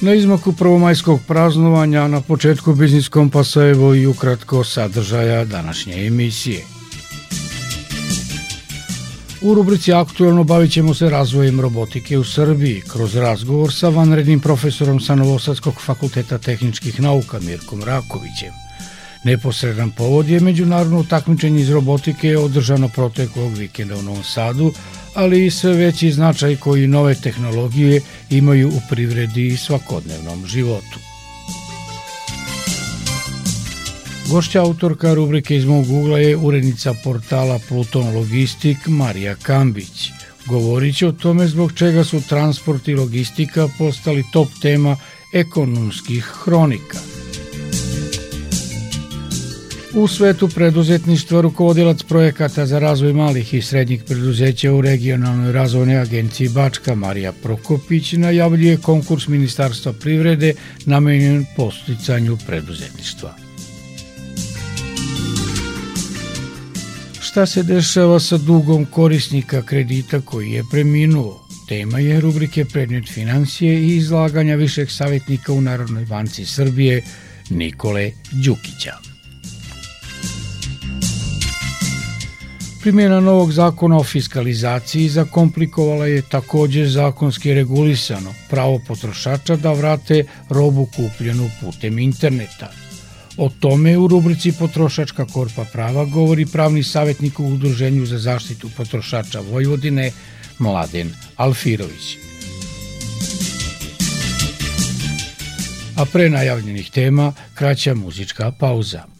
Na izmaku prvomajskog praznovanja na početku Biznis Kompasa evo i ukratko sadržaja današnje emisije. U rubrici Aktualno bavit ćemo se razvojem robotike u Srbiji kroz razgovor sa vanrednim profesorom sa Novosadskog fakulteta tehničkih nauka Mirkom Rakovićem. Neposredan povod je međunarodno takmičenje iz robotike održano proteklog vikenda u Novom Sadu, ali i sve veći značaj koji nove tehnologije imaju u privredi i svakodnevnom životu. Gošća autorka rubrike iz mog ugla je urednica portala Pluton Logistik Marija Kambić. Govorit će o tome zbog čega su transport i logistika postali top tema ekonomskih hronika – U svetu preduzetništva rukovodilac projekata za razvoj malih i srednjih preduzeća u regionalnoj razvojnoj agenciji Bačka Marija Prokopić najavljuje konkurs Ministarstva privrede namenjen posticanju preduzetništva. Šta se dešava sa dugom korisnika kredita koji je preminuo? Tema je rubrike Predmet financije i izlaganja višeg savjetnika u Narodnoj banci Srbije Nikole Đukića. Primjena novog zakona o fiskalizaciji zakomplikovala je takođe zakonski regulisano pravo potrošača da vrate robu kupljenu putem interneta. O tome u rubrici Potrošačka korpa prava govori pravni savjetnik u Udruženju za zaštitu potrošača Vojvodine Mladen Alfirović. A pre najavljenih tema kraća muzička pauza.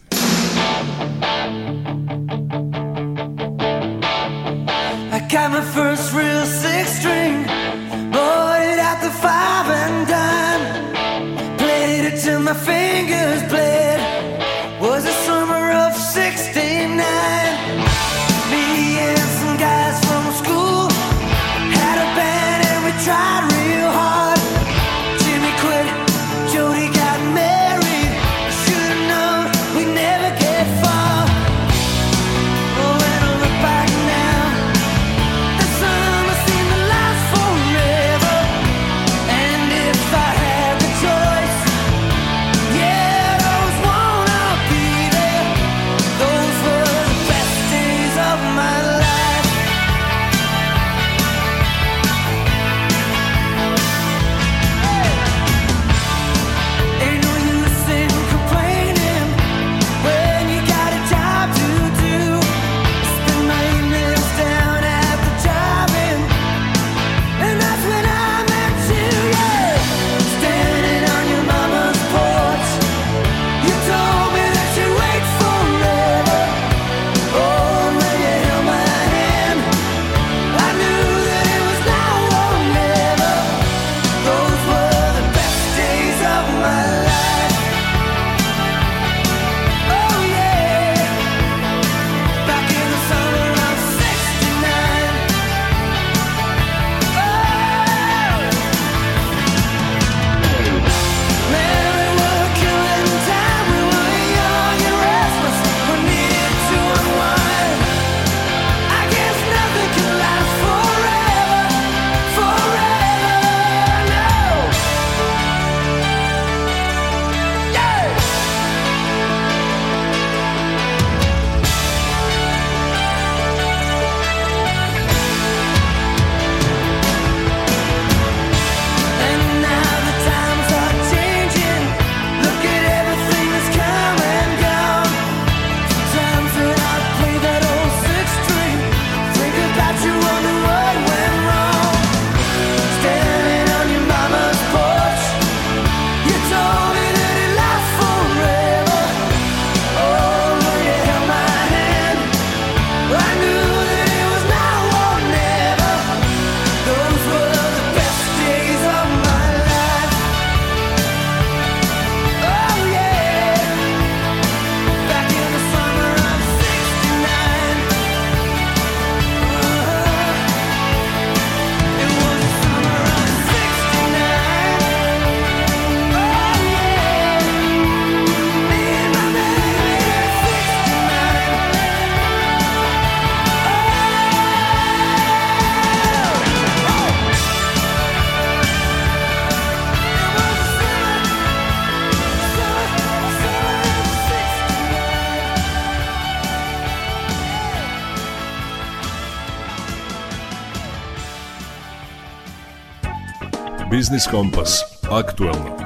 Biznis Kompas. Aktualno.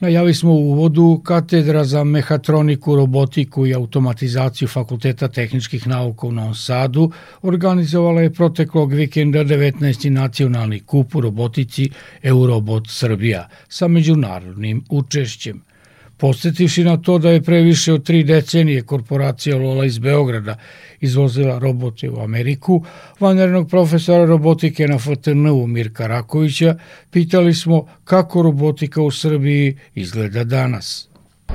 Najavi smo u uvodu katedra za mehatroniku, robotiku i automatizaciju Fakulteta tehničkih nauka u Novom Sadu organizovala je proteklog vikenda 19. nacionalni kup u robotici Eurobot Srbija sa međunarodnim učešćem. Podsjetivši na to da je previše od tri decenije korporacija Lola iz Beograda izvozila robote u Ameriku, vanrednog profesora robotike na FTN-u Mirka Rakovića pitali smo kako robotika u Srbiji izgleda danas.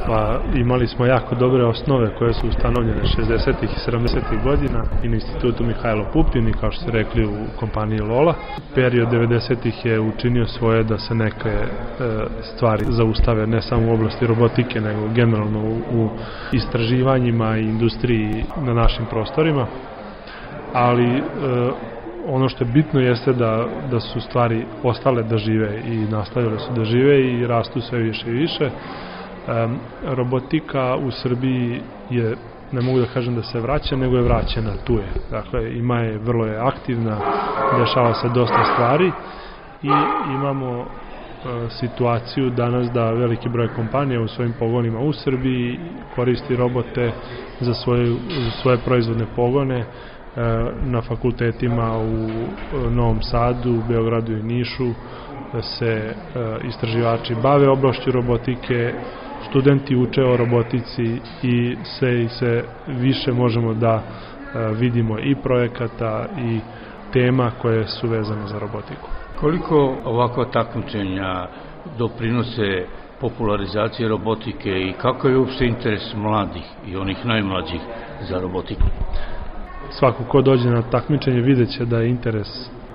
Pa imali smo jako dobre osnove koje su ustanovljene 60. i 70. godina i na institutu Mihajlo Pupin i kao što ste rekli u kompaniji Lola. Period 90. je učinio svoje da se neke e, stvari zaustave ne samo u oblasti robotike nego generalno u, u istraživanjima i industriji na našim prostorima. Ali e, ono što je bitno jeste da, da su stvari ostale da žive i nastavile su da žive i rastu sve više i više Robotika u Srbiji je ne mogu da kažem da se vraća, nego je vraćena, tu je. Dakle, ima je, vrlo je aktivna, dešava se dosta stvari i imamo uh, situaciju danas da veliki broj kompanija u svojim pogonima u Srbiji koristi robote za svoje, za svoje proizvodne pogone uh, na fakultetima u Novom Sadu, Beogradu i Nišu da se istraživači bave oblašću robotike studenti uče o robotici i sve i se više možemo da e, vidimo i projekata i tema koje su vezane za robotiku. Koliko ovakva takmičenja doprinose popularizacije robotike i kako je uopšte interes mladih i onih najmlađih za robotiku? Svako ko dođe na takmičenje vidjet će da interes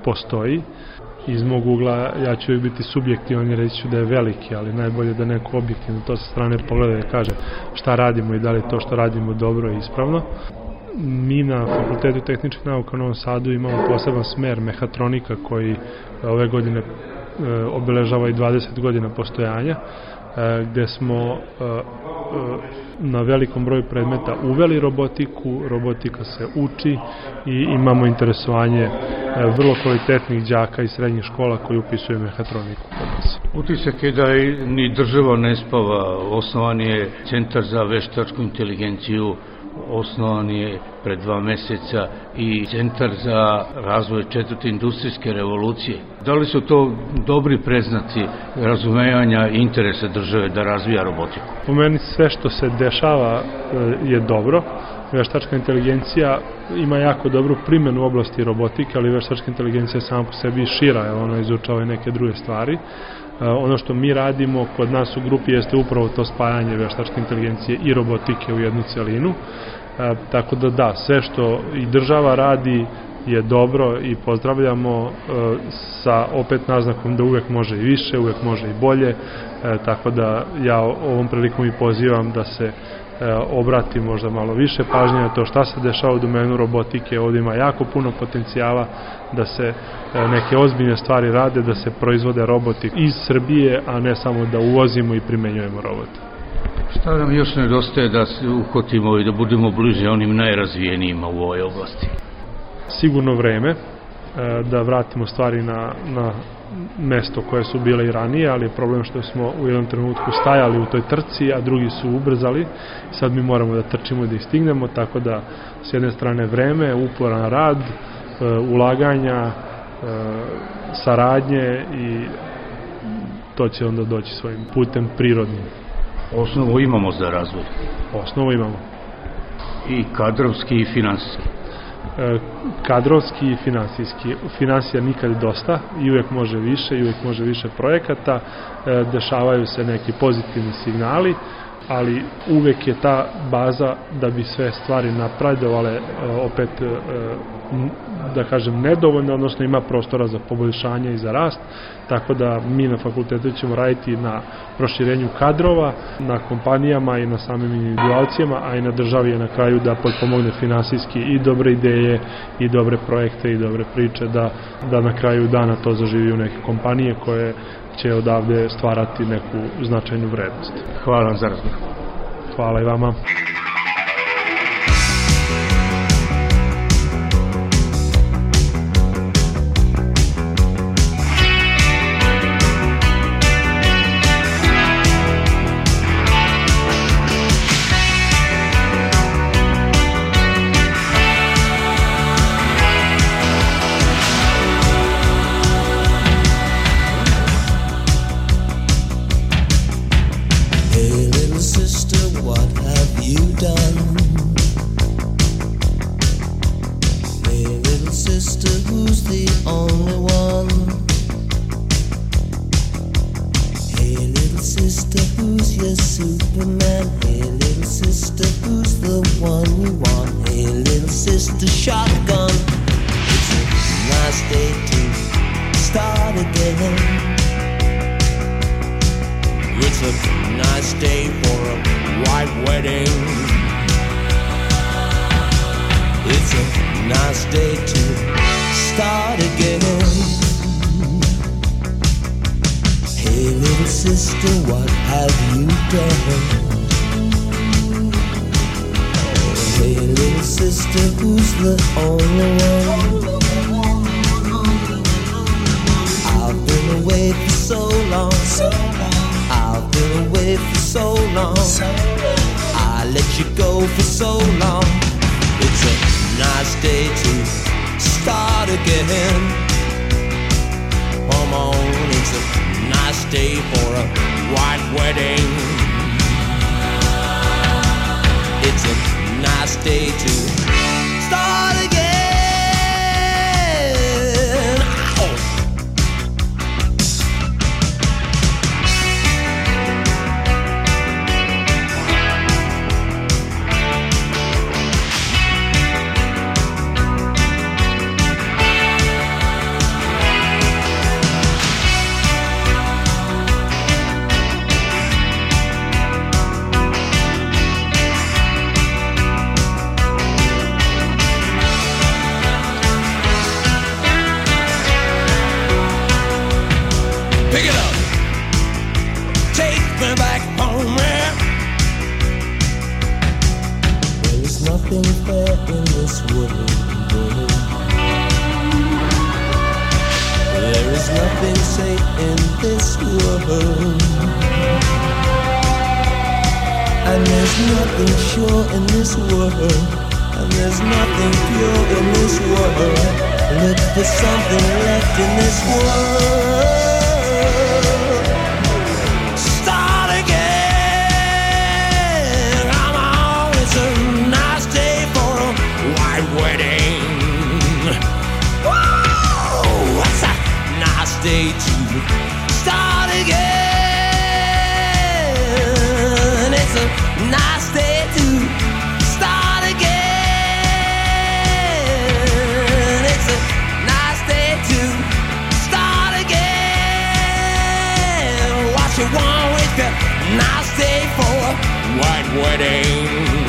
postoji iz mog ugla ja ću uvijek biti subjektivan i reći ću da je veliki, ali najbolje da neko objektivno to sa strane pogleda i kaže šta radimo i da li to što radimo dobro i ispravno. Mi na Fakultetu tehničkih nauka u Novom Sadu imamo poseban smer mehatronika koji ove godine e, obeležava i 20 godina postojanja E, gde smo e, e, na velikom broju predmeta uveli robotiku, robotika se uči i imamo interesovanje vrlo kvalitetnih đaka iz srednjih škola koji upisuju mehatroniku kod nas. Utisak je da ni država ne spava, osnovan je Centar za veštačku inteligenciju osnovan je pre dva meseca i Centar za razvoj četvrte industrijske revolucije. Da li su to dobri preznaci razumevanja interesa države da razvija robotiku? Po meni sve što se dešava e, je dobro. Veštačka inteligencija ima jako dobru primjenu u oblasti robotike, ali veštačka inteligencija sama po sebi šira, ona izučava i neke druge stvari. E, ono što mi radimo kod nas u grupi jeste upravo to spajanje veštačke inteligencije i robotike u jednu celinu. E, tako da da, sve što i država radi je dobro i pozdravljamo e, sa opet naznakom da uvek može i više, uvek može i bolje, tako da ja ovom prilikom i pozivam da se E, obrati možda malo više pažnje na to šta se dešava u domenu robotike, ovdje ima jako puno potencijala da se e, neke ozbiljne stvari rade, da se proizvode roboti iz Srbije, a ne samo da uvozimo i primenjujemo robote. Šta nam još nedostaje da se uhotimo i da budemo bliže onim najrazvijenijima u ovoj oblasti? Sigurno vreme, e, da vratimo stvari na, na mesto koje su bile i ranije, ali je problem što smo u jednom trenutku stajali u toj trci, a drugi su ubrzali. Sad mi moramo da trčimo i da ih stignemo, tako da s jedne strane vreme, uporan rad, e, ulaganja, e, saradnje i to će onda doći svojim putem prirodnim. Osnovu imamo za razvoj. Osnovu imamo. I kadrovski i finansijski. E, kadrovski i finansijski. Finansija nikad dosta i uvek može više i uvek može više projekata, e, dešavaju se neki pozitivni signali, ali uvek je ta baza da bi sve stvari napredovale e, opet da kažem nedovoljno, odnosno ima prostora za poboljšanje i za rast, tako da mi na fakultetu ćemo raditi na proširenju kadrova, na kompanijama i na samim individualcijama, a i na državi je na kraju da potpomogne finansijski i dobre ideje i dobre projekte i dobre priče da, da na kraju dana to zaživi u neke kompanije koje će odavde stvarati neku značajnu vrednost. Hvala vam za razgovor. Hvala i vama. Long. I've been away for so long. I let you go for so long. It's a nice day to start again. Come on, it's a nice day for a white wedding. It's a nice day to this world. And there's nothing pure in this world. Look for something left in this world. Start again. Come on, it's a nice day for a white wedding. Whoa, what's a nice day to start again? White wedding?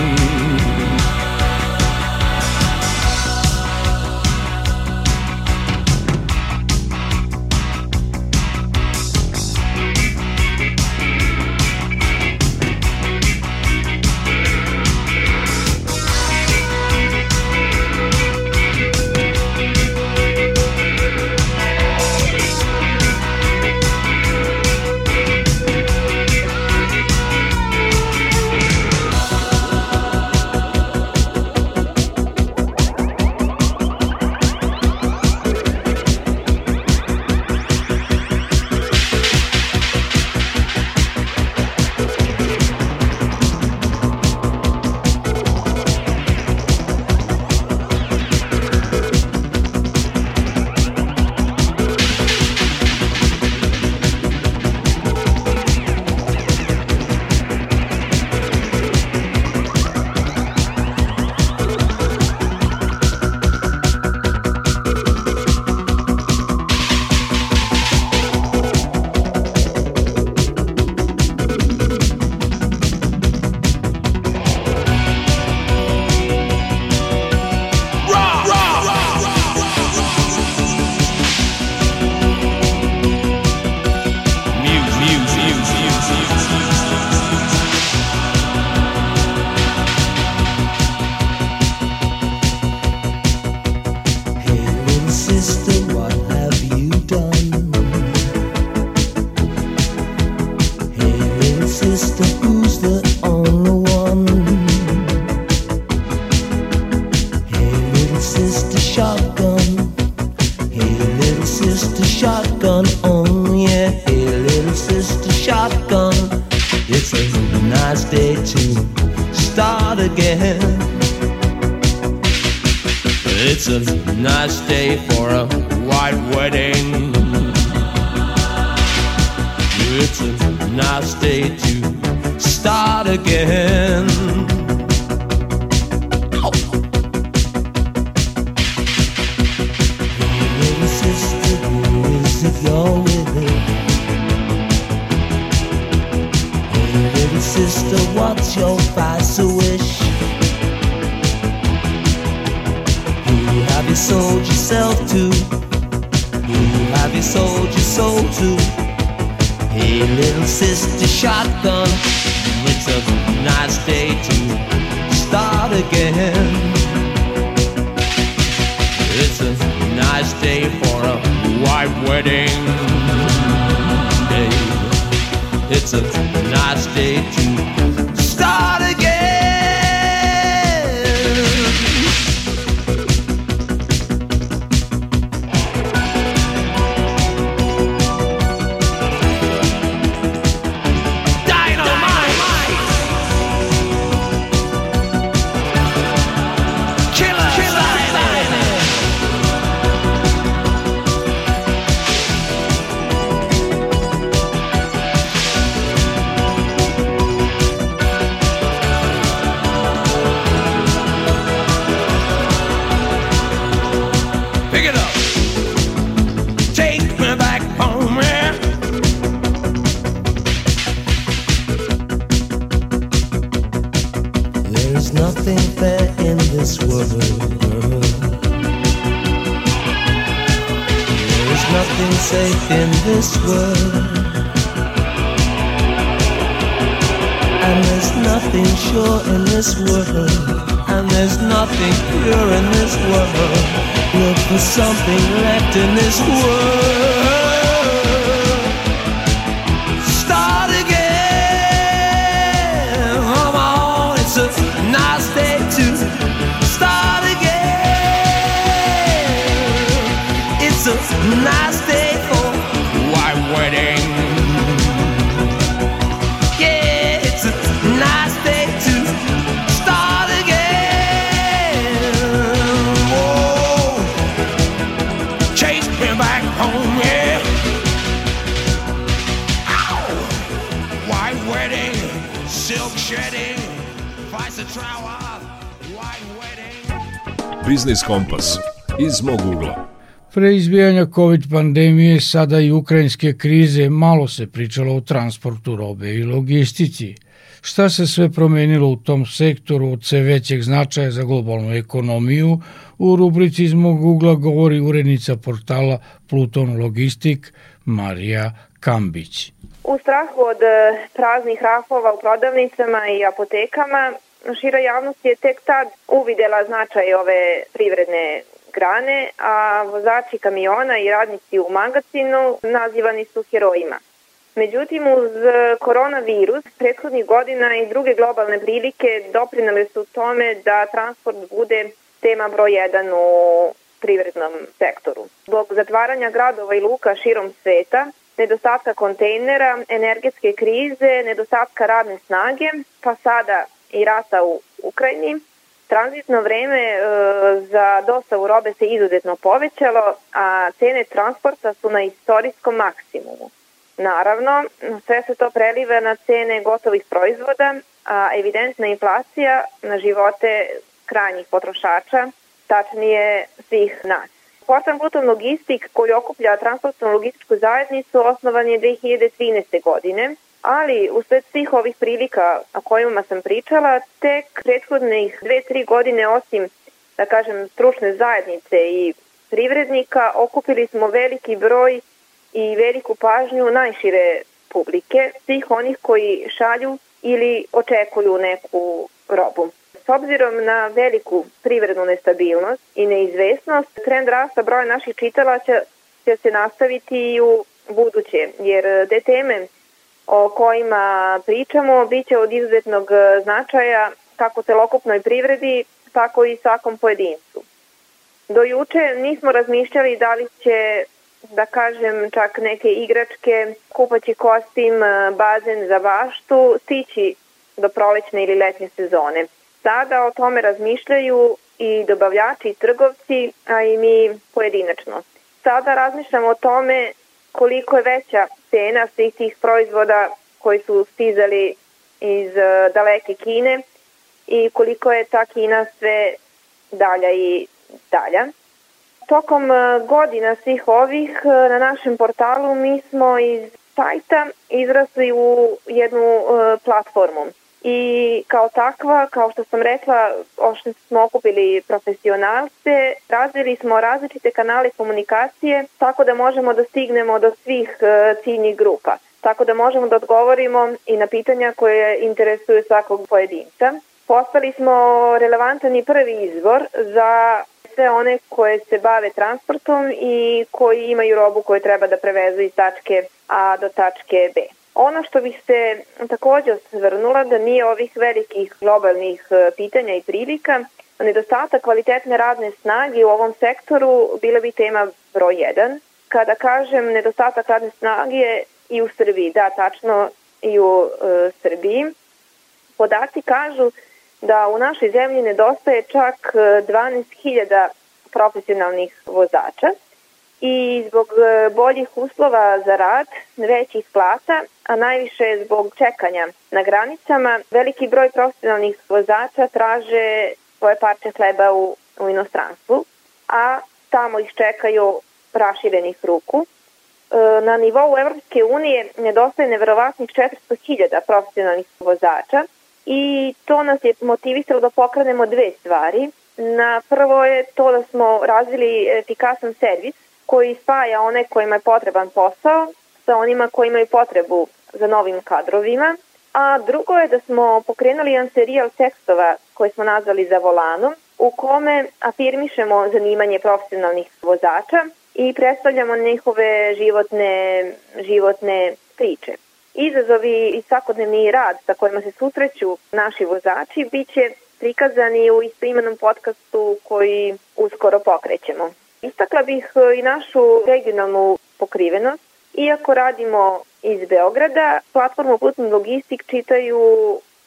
Biznis Kompas iz mog ugla. Pre izbijanja COVID pandemije, sada i ukrajinske krize, malo se pričalo o transportu robe i logistici. Šta se sve promenilo u tom sektoru od sve većeg značaja za globalnu ekonomiju, u rubrici iz mog ugla govori urednica portala Pluton Logistik Marija Kambić. U strahu od e, praznih rafova u prodavnicama i apotekama, šira javnost je tek tad uvidela značaj ove privredne grane, a vozači kamiona i radnici u magazinu nazivani su herojima. Međutim, uz koronavirus, prethodnih godina i druge globalne prilike doprinale su tome da transport bude tema broj 1 u privrednom sektoru. Zbog zatvaranja gradova i luka širom sveta, nedostatka kontejnera, energetske krize, nedostatka radne snage, pa sada i rata u Ukrajini, tranzitno vreme e, za dostavu robe se izuzetno povećalo, a cene transporta su na istorijskom maksimumu. Naravno, sve se to preliva na cene gotovih proizvoda, a evidentna inflacija na živote krajnjih potrošača, tačnije svih nas. Portal Pluton Logistik koji okuplja transportnu logističku zajednicu osnovan je 2013. godine, ali usled svih ovih prilika o kojima sam pričala, tek prethodnih dve, tri godine osim, da kažem, stručne zajednice i privrednika, okupili smo veliki broj i veliku pažnju najšire publike, svih onih koji šalju ili očekuju neku robu. S obzirom na veliku privrednu nestabilnost i neizvesnost, trend rasta broja naših čitalaca će se nastaviti i u buduće, jer te teme o kojima pričamo biće od izuzetnog značaja kako celokupnoj privredi, tako i svakom pojedincu. Do juče nismo razmišljali da li će, da kažem, čak neke igračke, kupaći kostim, bazen za baštu, stići do prolećne ili letnje sezone. Sada o tome razmišljaju i dobavljači i trgovci, a i mi pojedinačno. Sada razmišljamo o tome koliko je veća cena svih tih proizvoda koji su stizali iz e, daleke Kine i koliko je ta Kina sve dalja i dalja. tokom e, godina svih ovih e, na našem portalu mi smo iz sajta izrasli u jednu platformu. I kao takva, kao što sam rekla, što smo okupili profesionalce, razvili smo različite kanale komunikacije tako da možemo da stignemo do svih ciljnih grupa. Tako da možemo da odgovorimo i na pitanja koje interesuju svakog pojedinca. Postali smo relevantan i prvi izvor za sve one koje se bave transportom i koji imaju robu koju treba da prevezu iz tačke A do tačke B. Ono što bih se takođe osvrnula da nije ovih velikih globalnih e, pitanja i prilika, nedostatak kvalitetne radne snage u ovom sektoru bila bi tema broj 1. Kada kažem nedostatak radne snage i u Srbiji, da, tačno i u e, Srbiji, podaci kažu da u našoj zemlji nedostaje čak 12.000 e, profesionalnih vozača i zbog e, boljih uslova za rad, većih plata, a najviše zbog čekanja na granicama, veliki broj profesionalnih vozača traže svoje parče hleba u, u inostranstvu, a tamo ih čekaju raširenih ruku. E, na nivou Evropske unije nedostaje neverovatnih 400.000 profesionalnih vozača, i to nas je motivisalo da pokrenemo dve stvari. Na prvo je to da smo razvili efikasan servis koji spaja one kojima je potreban posao sa onima koji imaju potrebu za novim kadrovima, a drugo je da smo pokrenuli jedan serijal tekstova koji smo nazvali za volanom, u kome afirmišemo zanimanje profesionalnih vozača i predstavljamo njihove životne, životne priče. Izazovi i svakodnevni rad sa kojima se susreću naši vozači biće prikazani u istoimenom podcastu koji uskoro pokrećemo. Istakla bih e, i našu regionalnu pokrivenost. Iako radimo iz Beograda, platformu Putni logistik čitaju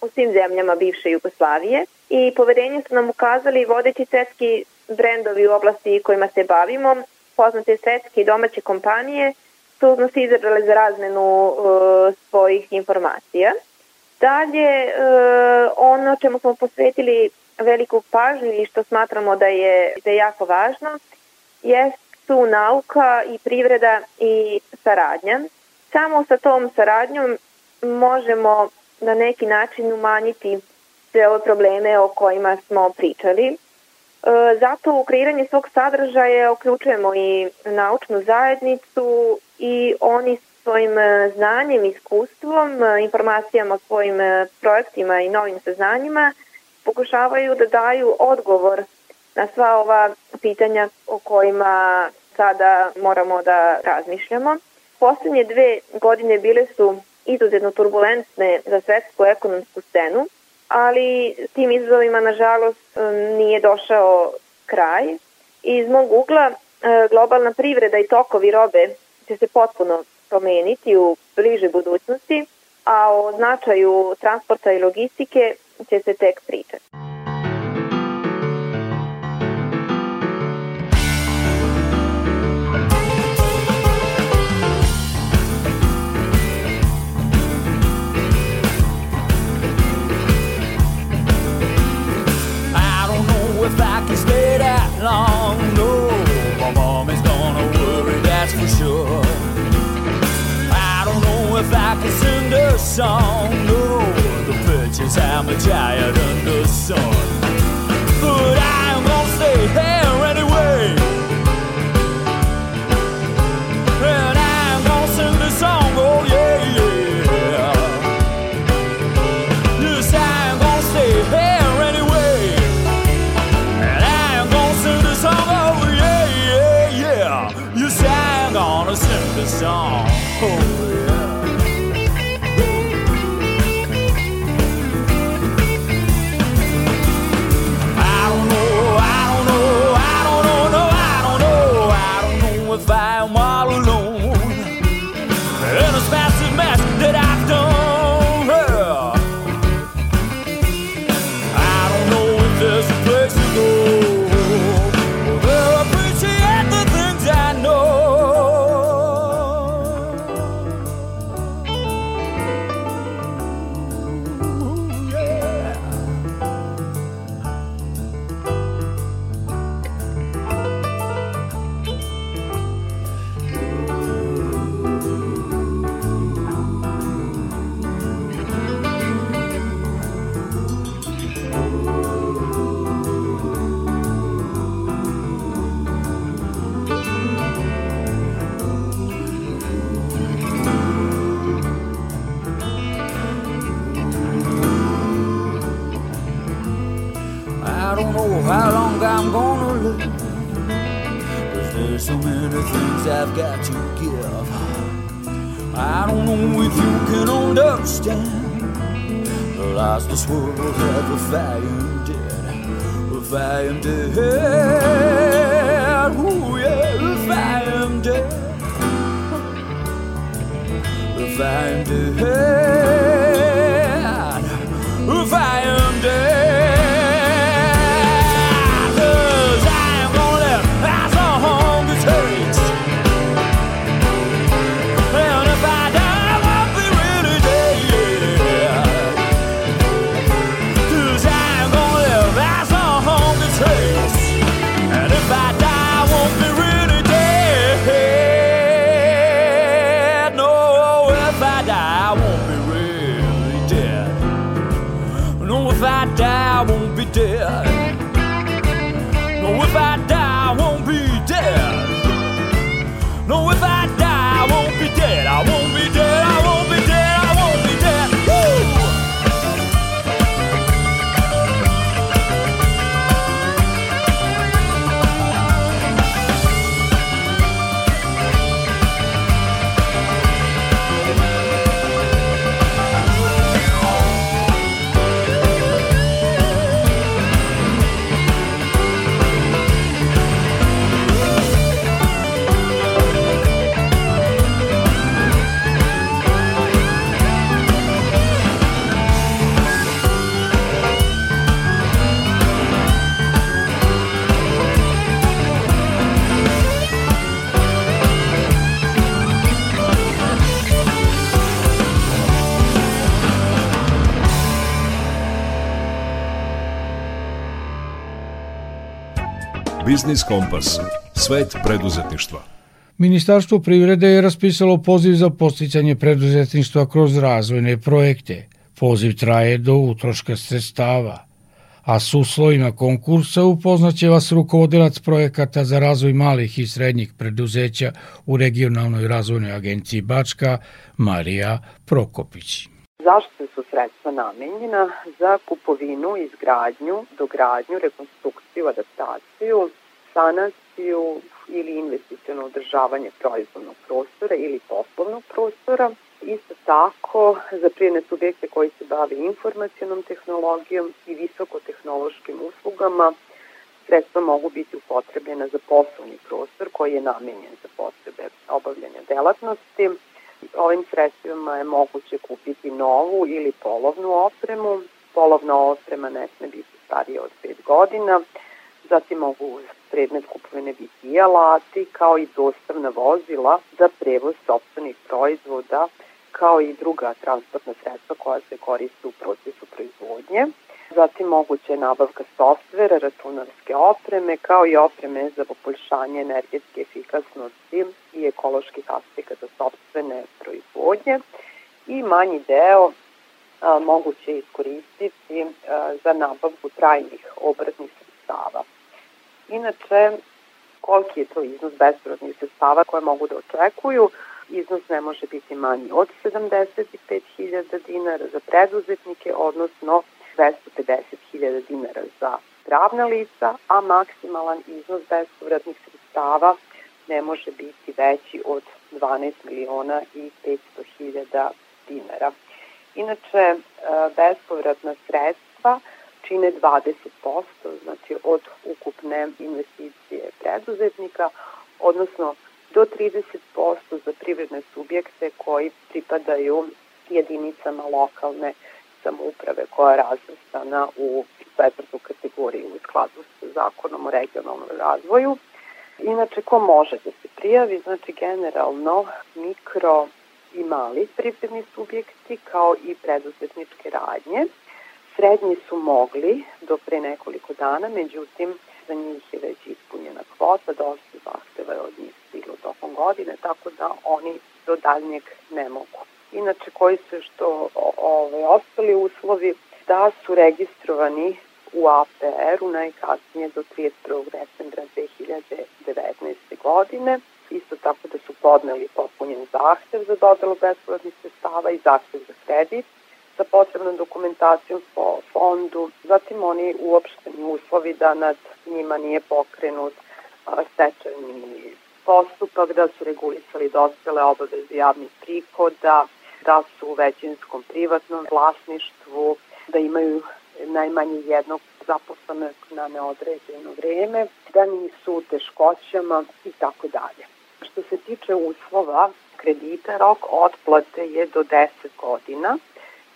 u svim zemljama bivše Jugoslavije i poverenje su nam ukazali vodeći svetski brendovi u oblasti kojima se bavimo, poznate svetske i domaće kompanije su nas izabrali za razmenu uh, svojih informacija. Dalje, uh, ono čemu smo posvetili veliku pažnju i što smatramo da je, da je jako važno, su nauka i privreda i saradnja. Samo sa tom saradnjom možemo na neki način umanjiti sve ove probleme o kojima smo pričali. E, zato u kreiranje svog sadržaja uključujemo i naučnu zajednicu i oni svojim e, znanjem, iskustvom, e, informacijama o svojim projektima i novim saznanjima pokušavaju da daju odgovor na sva ova pitanja o kojima sada moramo da razmišljamo. Poslednje dve godine bile su izuzetno turbulentne za svetsku ekonomsku scenu ali tim izazovima nažalost nije došao kraj. Iz mog ugla e, globalna privreda i tokovi robe će se potpuno promeniti u bliže budućnosti, a o značaju transporta i logistike će se tek pričati. Long. No, my mom is gonna worry, that's for sure. I don't know if I can sing a song. No, the pictures have a giant under the sun. Biznis Kompas. Svet preduzetništva. Ministarstvo privrede je raspisalo poziv za posticanje preduzetništva kroz razvojne projekte. Poziv traje do utroška sredstava. A s uslovima konkursa upoznaće vas rukovodilac projekata za razvoj malih i srednjih preduzeća u regionalnoj razvojnoj agenciji Bačka, Marija Prokopić. Zašto su sredstva namenjena? Za kupovinu, izgradnju, dogradnju, rekonstrukciju, adaptaciju, sanaciju ili investicijono održavanje proizvodnog prostora ili poslovnog prostora. Isto tako za prijene subjekte koji se bave informacionom tehnologijom i visokotehnološkim uslugama sredstva mogu biti upotrebljena za poslovni prostor koji je namenjen za potrebe obavljanja delatnosti. Ovim sredstvima je moguće kupiti novu ili polovnu opremu. Polovna oprema ne sme biti starija od 5 godina. Zatim mogu predmet kupovine biti i alati, kao i dostavna vozila za prevoz sobstvenih proizvoda, kao i druga transportna sredstva koja se koriste u procesu proizvodnje. Zatim moguće je nabavka softvera, računarske opreme, kao i opreme za poboljšanje energetske efikasnosti i ekoloških aspekata sobstvene proizvodnje. I manji deo a, moguće je iskoristiti a, za nabavku trajnih obratnih sredstava. Inače, koliki je to iznos bespovratnih sredstava koje mogu da očekuju? Iznos ne može biti manji od 75.000 dinara za preduzetnike, odnosno 250.000 dinara za pravna lica, a maksimalan iznos bespovratnih sredstava ne može biti veći od 12 miliona i 500.000 dinara. Inače, e, bespovratna sredstva čine 20%, znači od ukupne investicije preduzetnika, odnosno do 30% za privredne subjekte koji pripadaju jedinicama lokalne samouprave koja je razvrstana u četvrtu kategoriju u skladu sa zakonom o regionalnom razvoju. Inače, ko može da se prijavi? Znači, generalno mikro i mali privredni subjekti kao i preduzetničke radnje. Srednji su mogli do pre nekoliko dana, međutim, za njih je već ispunjena kvota, dosta zahteva je od njih stiglo tokom godine, tako da oni do daljnjeg ne mogu. Inače, koji su što ove, ostali uslovi da su registrovani u APR-u najkasnije do 31. decembra 2019. godine. Isto tako da su podneli popunjen zahtev za dodelu bespovratnih sredstava i zahtev za kredit sa potrebnom dokumentacijom po fondu, zatim oni uopšteni uslovi da nad njima nije pokrenut stečajni postupak, da su regulisali dostale obaveze javnih prihoda, da su u većinskom privatnom vlasništvu, da imaju najmanje jednog zaposlenog na neodređeno vreme, da nisu u teškoćama i tako dalje. Što se tiče uslova kredita, rok otplate je do 10 godina,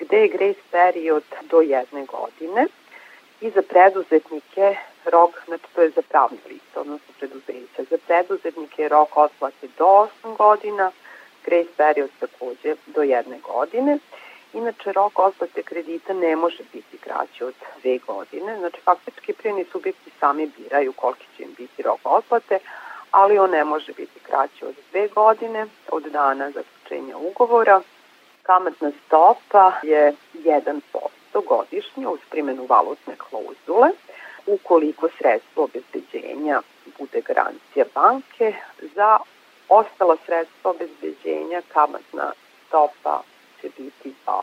gde je grace period do jedne godine i za preduzetnike rok, znači to je za pravne lice, odnosno preduzeća. Za preduzetnike rok otplate do 8 godina, grace period takođe do jedne godine. Inače, rok otplate kredita ne može biti kraći od dve godine. Znači, faktički prijeni subjekti sami biraju koliki će im biti rok otplate, ali on ne može biti kraći od dve godine od dana zaključenja ugovora. Kamatna stopa je 1% godišnje uz primjenu valutne klauzule. Ukoliko sredstvo obezbeđenja bude garancija banke, za ostala sredstva obezbeđenja kamatna stopa će biti 2%.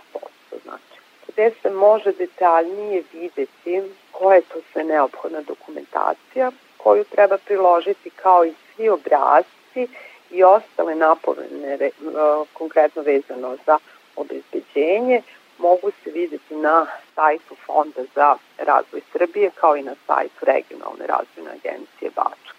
Znači, gde se može detaljnije videti koja je to sve neophodna dokumentacija koju treba priložiti kao i svi obrazci i ostale napovene konkretno vezano za obezbeđenje mogu se videti na sajtu Fonda za razvoj Srbije kao i na sajtu Regionalne razvojne agencije Bačka.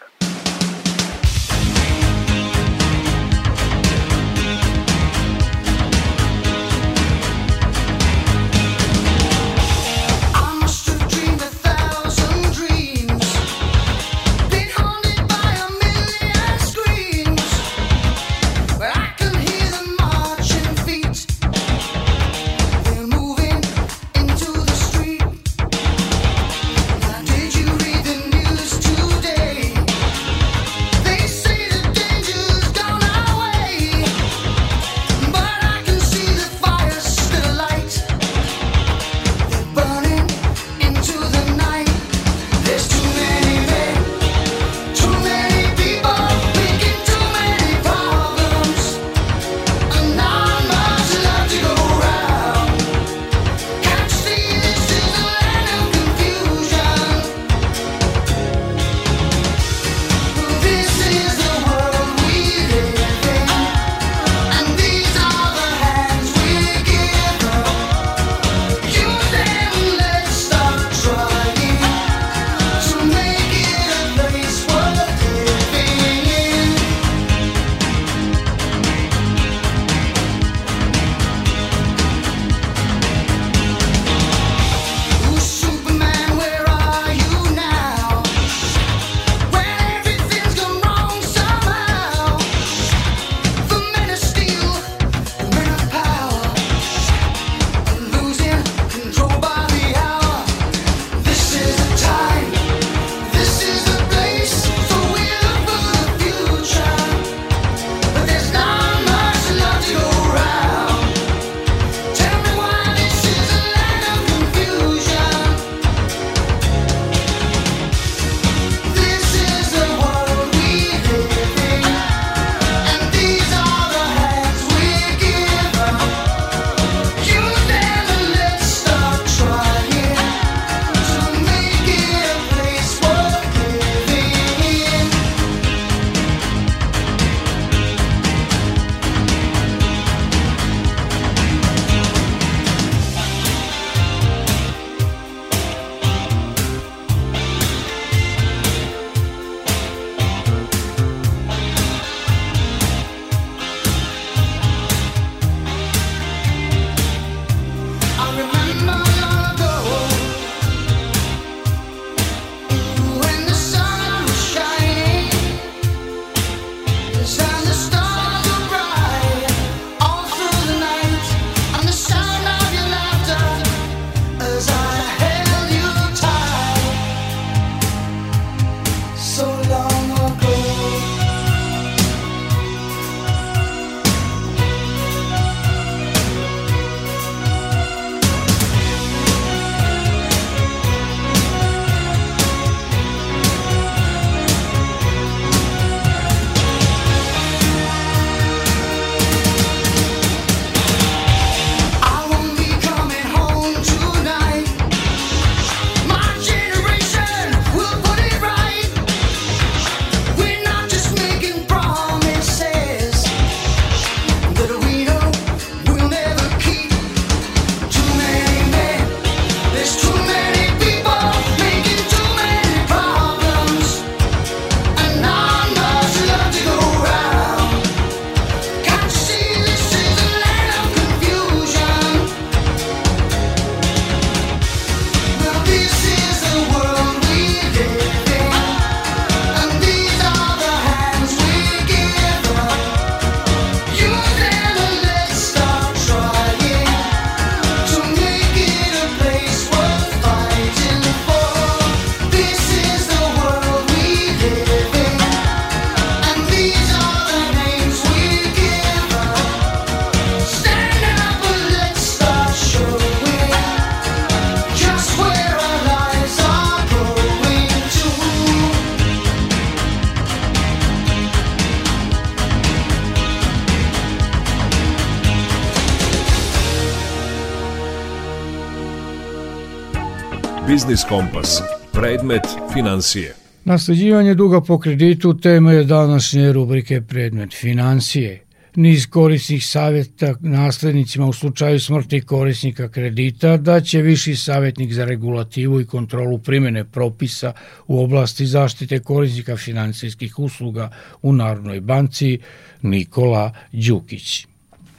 Biznis Kompas. Predmet financije. Nasleđivanje duga po kreditu tema je današnje rubrike Predmet financije. Niz korisnih savjeta naslednicima u slučaju smrti korisnika kredita da će viši savjetnik za regulativu i kontrolu primjene propisa u oblasti zaštite korisnika financijskih usluga u Narodnoj banci Nikola Đukić.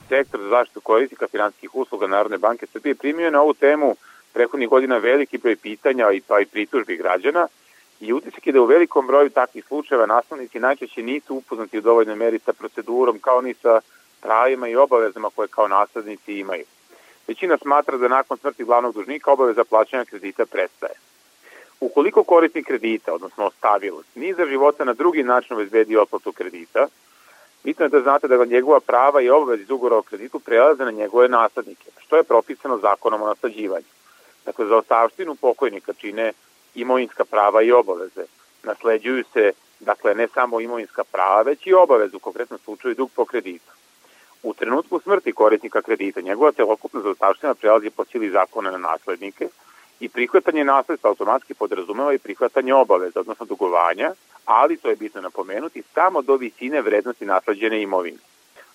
Sektor za zaštitu korisnika financijskih usluga Narodne banke Srbije primio na ovu temu prethodnih godina veliki broj pitanja i pa i pritužbi građana i utisak je da u velikom broju takvih slučajeva naslovnici najčešće nisu upoznati u dovoljnoj meri sa procedurom kao ni sa pravima i obavezama koje kao naslednici imaju. Većina smatra da nakon smrti glavnog dužnika obaveza plaćanja kredita prestaje. Ukoliko korisnik kredita, odnosno ostavilost, ni za života na drugi način obezbedi otplatu kredita, bitno je da znate da njegova prava i obavezi iz ugora o kreditu prelaze na njegove naslednike, što je propisano zakonom o nasledđivanju. Dakle, za ostavštinu pokojnika čine imovinska prava i obaveze. Nasleđuju se, dakle, ne samo imovinska prava, već i obaveze, u konkretnom slučaju dug po kreditu. U trenutku smrti korisnika kredita, njegova celokupna zaostavština prelazi po sili zakona na naslednike i prihvatanje nasledstva automatski podrazumeva i prihvatanje obaveza, odnosno dugovanja, ali to je bitno napomenuti, samo do visine vrednosti nasleđene imovine.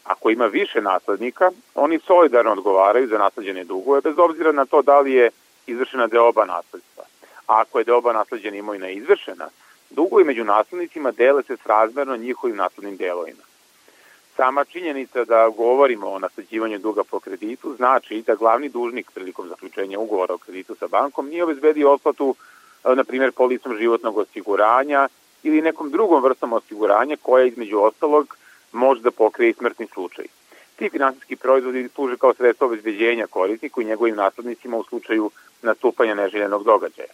Ako ima više naslednika, oni solidarno odgovaraju za nasleđene dugove, bez obzira na to da li je izvršena deoba nasledstva. A ako je deoba nasleđena imovina izvršena, dugovi među naslednicima dele se srazmerno njihovim naslednim delovima. Sama činjenica da govorimo o nasleđivanju duga po kreditu znači da glavni dužnik prilikom zaključenja ugovora o kreditu sa bankom nije obezbedio otplatu, e, na primjer, policom životnog osiguranja ili nekom drugom vrstom osiguranja koja između ostalog može da pokrije smrtni slučaj. Ti finansijski proizvodi služe kao sredstvo obezbeđenja korisniku i njegovim naslednicima u slučaju nastupanja neželjenog događaja.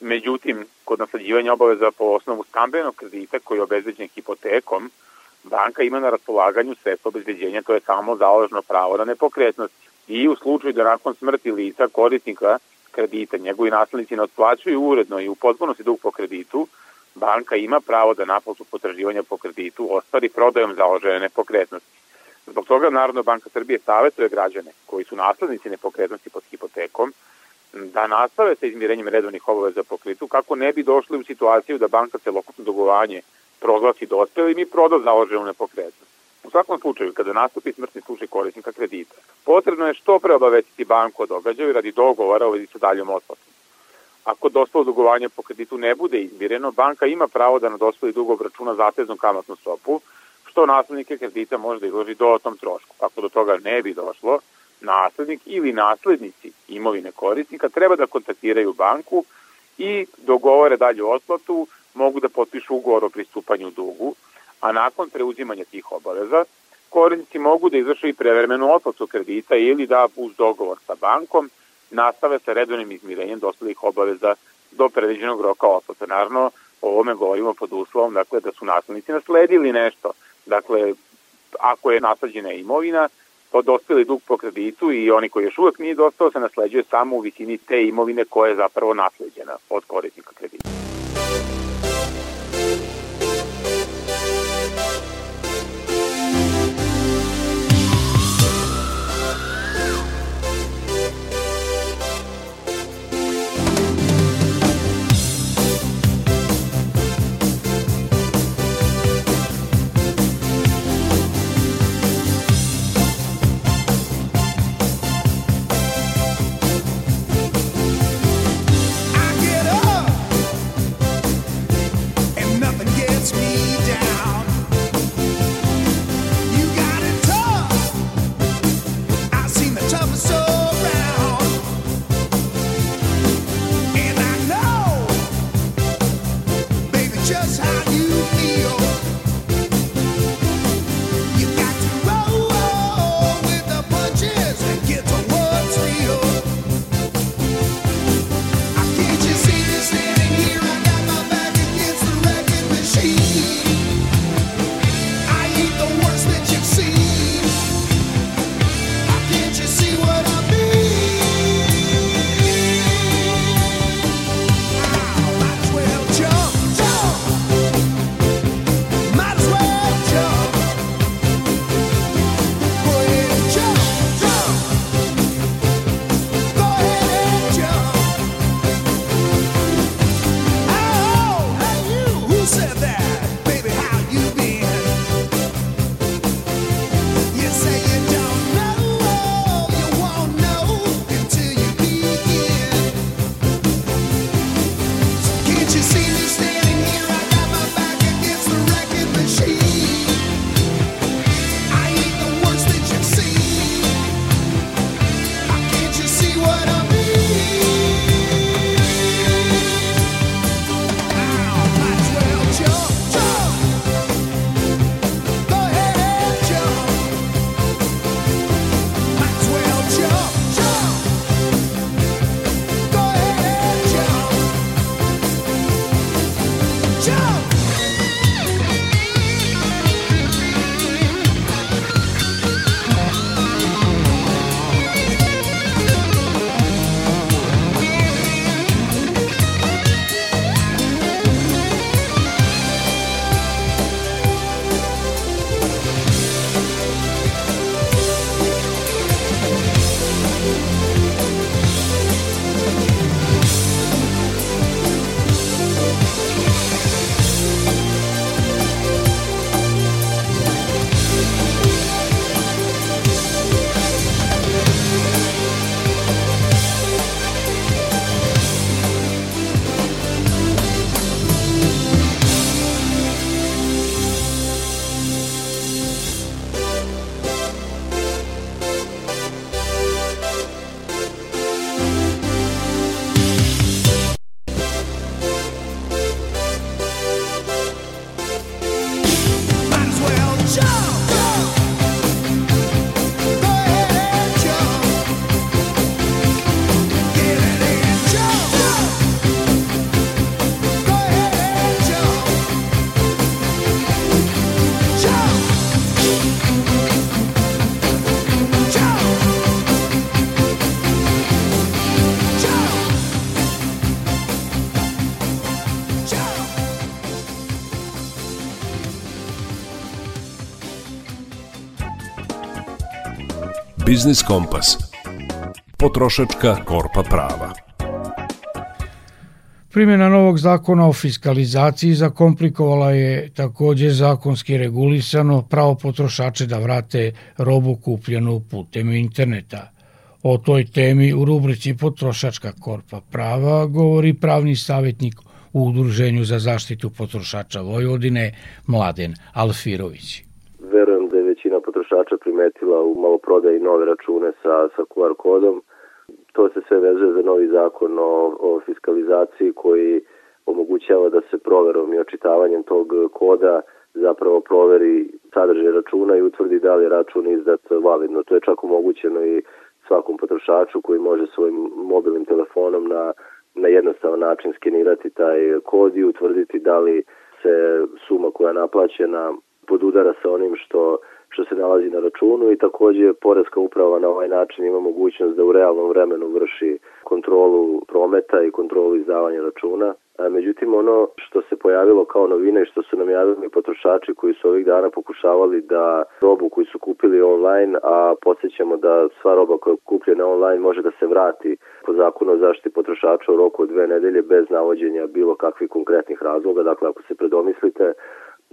Međutim, kod nasleđivanja obaveza po osnovu stambenog kredita koji je obezbeđen hipotekom, banka ima na raspolaganju sredstvo obezbeđenja, to je samo založno pravo na nepokretnost. I u slučaju da nakon smrti lica korisnika kredita njegovi naslednici ne otplaćuju uredno i u potpunosti dug po kreditu, banka ima pravo da naplatu potraživanja po kreditu ostvari prodajom založene nepokretnosti. Zbog toga Narodna banka Srbije savjetuje građane koji su naslednici nepokretnosti pod hipotekom da nastave sa izmirenjem redovnih obaveza po kreditu kako ne bi došli u situaciju da banka celokupno dugovanje proglasi dospelim i proda založenu nepokretnost. U svakom slučaju, kada nastupi smrtni slučaj korisnika kredita, potrebno je što pre obavestiti banku o događaju radi dogovora o vezi sa daljom otplatom. Ako dospelo dugovanje po kreditu ne bude izmireno, banka ima pravo da na dospeli dug obračuna zateznu kamatnu stopu, što naslednike kredita može da izloži dodatnom trošku. Ako do toga ne bi došlo, naslednik ili naslednici imovine korisnika treba da kontaktiraju banku i dogovore dalju otplatu, mogu da potpišu ugovor o pristupanju dugu, a nakon preuzimanja tih obaveza, korisnici mogu da izvršu i prevremenu otplatu kredita ili da uz dogovor sa bankom nastave sa redovnim izmirenjem dospelih obaveza do predviđenog roka otplate. Naravno, o ovome govorimo pod uslovom dakle, da su naslednici nasledili nešto. Dakle, ako je nasleđena imovina, to dospeli dug po kreditu i oni koji još uvek nije dostao se nasleđuje samo u visini te imovine koja je zapravo nasleđena od korisnika kredita. Biznis Kompas. Potrošačka korpa prava. Primjena novog zakona o fiskalizaciji zakomplikovala je takođe zakonski regulisano pravo potrošače da vrate robu kupljenu putem interneta. O toj temi u rubrici Potrošačka korpa prava govori pravni savjetnik u Udruženju za zaštitu potrošača Vojvodine Mladen Alfirović. Verujem da je većina potrošača primetila u maloprodaji nove račune sa, sa QR kodom. To se sve vezuje za novi zakon o, o fiskalizaciji koji omogućava da se proverom i očitavanjem tog koda zapravo proveri sadržaj računa i utvrdi da li je račun izdat validno. To je čak omogućeno i svakom potrošaču koji može svojim mobilnim telefonom na na jednostavan način skenirati taj kod i utvrditi da li se suma koja je naplaćena podudara sa onim što što se nalazi na računu i takođe Poreska uprava na ovaj način ima mogućnost da u realnom vremenu vrši kontrolu prometa i kontrolu izdavanja računa. Međutim, ono što se pojavilo kao novina i što su nam javili potrošači koji su ovih dana pokušavali da robu koju su kupili online, a podsjećamo da sva roba koja je kupljena online može da se vrati po zakonu o zaštiti potrošača u roku od dve nedelje bez navođenja bilo kakvih konkretnih razloga. Dakle, ako se predomislite,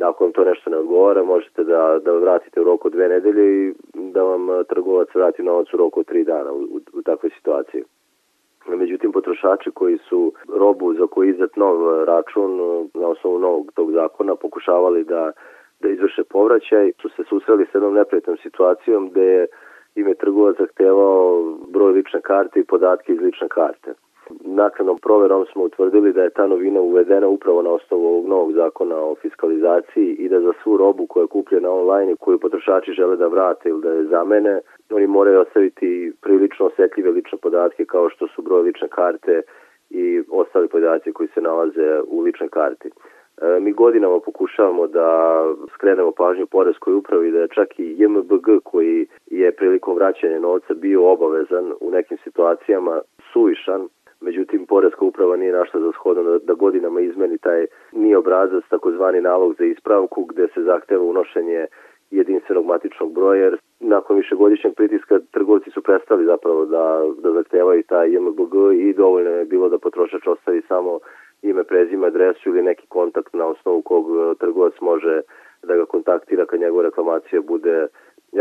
ako vam to nešto ne odgovara, možete da, da vratite u roku dve nedelje i da vam trgovac vrati novac u roku tri dana u, u, u takvoj situaciji. Međutim, potrošači koji su robu za koji izdat nov račun na osnovu novog tog zakona pokušavali da, da izvrše povraćaj, su se susreli s jednom neprijatnom situacijom gde im je trgovac zahtevao broj lične karte i podatke iz lične karte. Nakladnom proverom smo utvrdili da je ta novina uvedena upravo na osnovu ovog novog zakona o fiskalizaciji i da za svu robu koja je kupljena online i koju potrošači žele da vrate ili da je zamene, oni moraju ostaviti prilično osetljive lične podatke kao što su broj lične karte i ostali podaci koji se nalaze u ličnoj karti. E, mi godinama pokušavamo da skrenemo pažnju Poreskoj upravi da je čak i JMBG koji je prilikom vraćanja novca bio obavezan u nekim situacijama suvišan međutim Poreska uprava nije našla za shodno da, da godinama izmeni taj ni obrazac, takozvani nalog za ispravku gde se zahteva unošenje jedinstvenog matičnog broja, jer nakon višegodišnjeg pritiska trgovci su prestali zapravo da, da zahtevaju taj JMBG i dovoljno je bilo da potrošač ostavi samo ime, prezime, adresu ili neki kontakt na osnovu kog e, trgovac može da ga kontaktira kad njegova reklamacija bude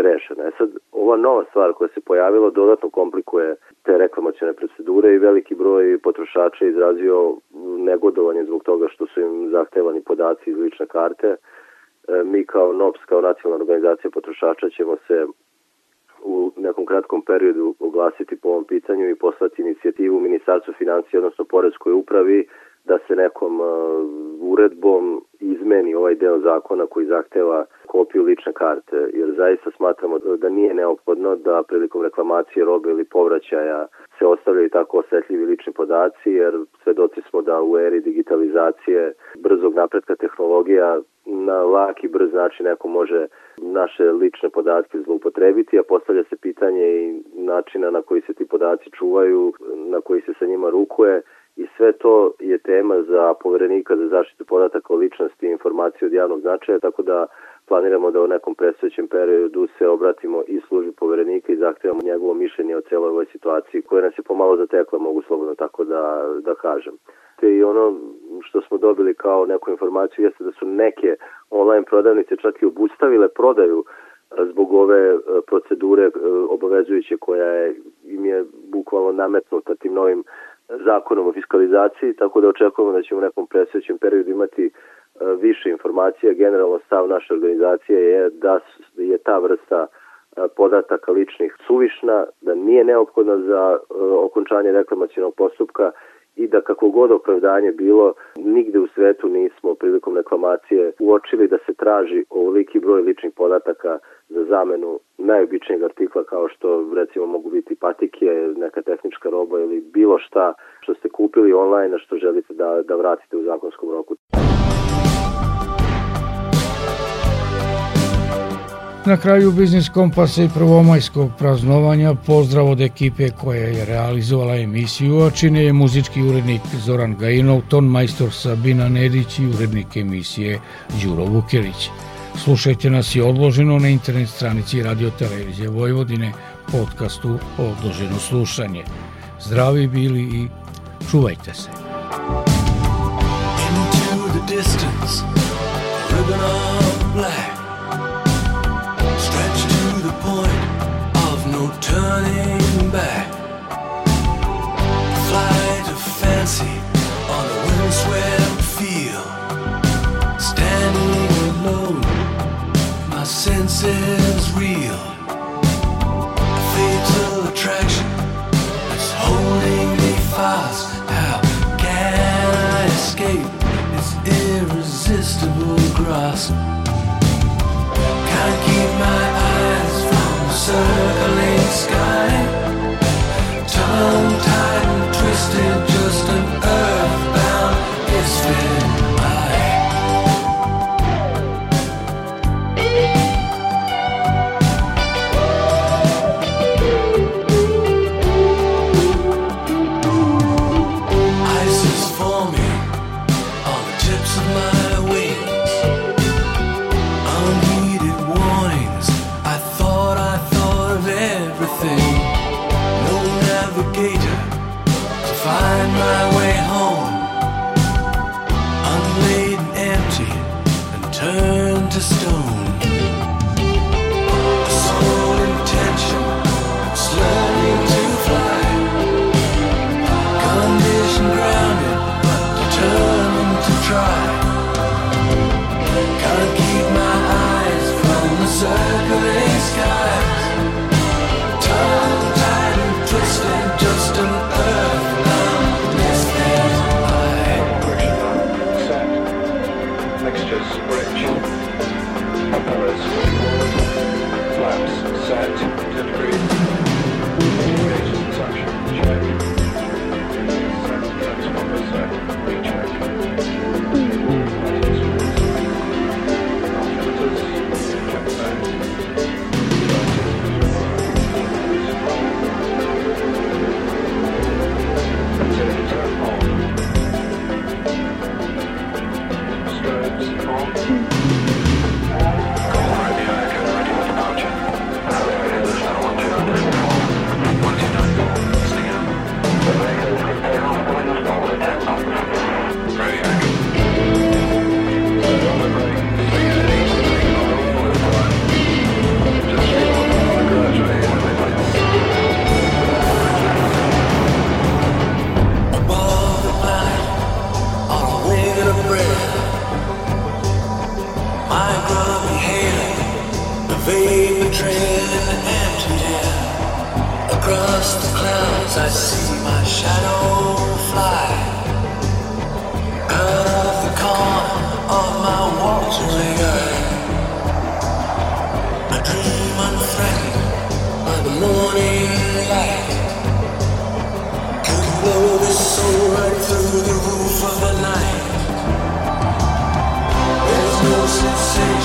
rešena. E sad, ova nova stvar koja se pojavila dodatno komplikuje te reklamacijone procedure i veliki broj potrošača je izrazio negodovanje zbog toga što su im zahtevani podaci iz lične karte. E, mi kao NOPS, kao nacionalna organizacija potrošača ćemo se u nekom kratkom periodu oglasiti po ovom pitanju i poslati inicijativu Ministarstvu financije, odnosno Poreskoj upravi, da se nekom uh, uredbom izmeni ovaj deo zakona koji zahteva kopiju lične karte, jer zaista smatramo da nije neophodno da prilikom reklamacije robe ili povraćaja se ostavljaju tako osetljivi lični podaci, jer svedoci smo da u eri digitalizacije, brzog napretka tehnologija, na lak i brz način neko može naše lične podatke zloupotrebiti, a postavlja se pitanje i načina na koji se ti podaci čuvaju, na koji se sa njima rukuje i sve to je tema za poverenika za zaštitu podataka o ličnosti i informacije od javnog značaja, tako da planiramo da u nekom predstojećem periodu se obratimo i službi poverenika i zahtevamo njegovo mišljenje o celoj ovoj situaciji koja nas je pomalo zatekla, mogu slobodno tako da, da kažem. Te i ono što smo dobili kao neku informaciju jeste da su neke online prodavnice čak i obustavile prodaju zbog ove procedure obavezujuće koja je, im je bukvalno nametnuta tim novim zakonom o fiskalizaciji, tako da očekujemo da ćemo u nekom presvećem periodu imati e, više informacija. Generalno stav naše organizacije je da je ta vrsta e, podataka ličnih suvišna, da nije neophodna za e, okončanje reklamacijenog postupka i da kako god opravdanje bilo, nigde u svetu nismo prilikom reklamacije uočili da se traži ovoliki broj ličnih podataka za zamenu najobičnijeg artikla kao što recimo mogu biti patike, neka tehnička roba ili bilo šta što ste kupili online a što želite da, da vratite u zakonskom roku. Na kraju Biznis Kompasa i prvomajskog praznovanja pozdrav od ekipe koja je realizovala emisiju, a čine je muzički urednik Zoran Gajinov, ton majstor Sabina Nedić i urednik emisije Đuro Vukelić. Slušajte nas i odloženo na internet stranici Radio Televizije Vojvodine, podcastu Odloženo slušanje. Zdravi bili i čuvajte se. grass Across the clouds I see my shadow fly. Out of the corner of my watering eye. I dream my unthreatened by the morning light. Can blow this soul right through the roof of the night? There's no sensation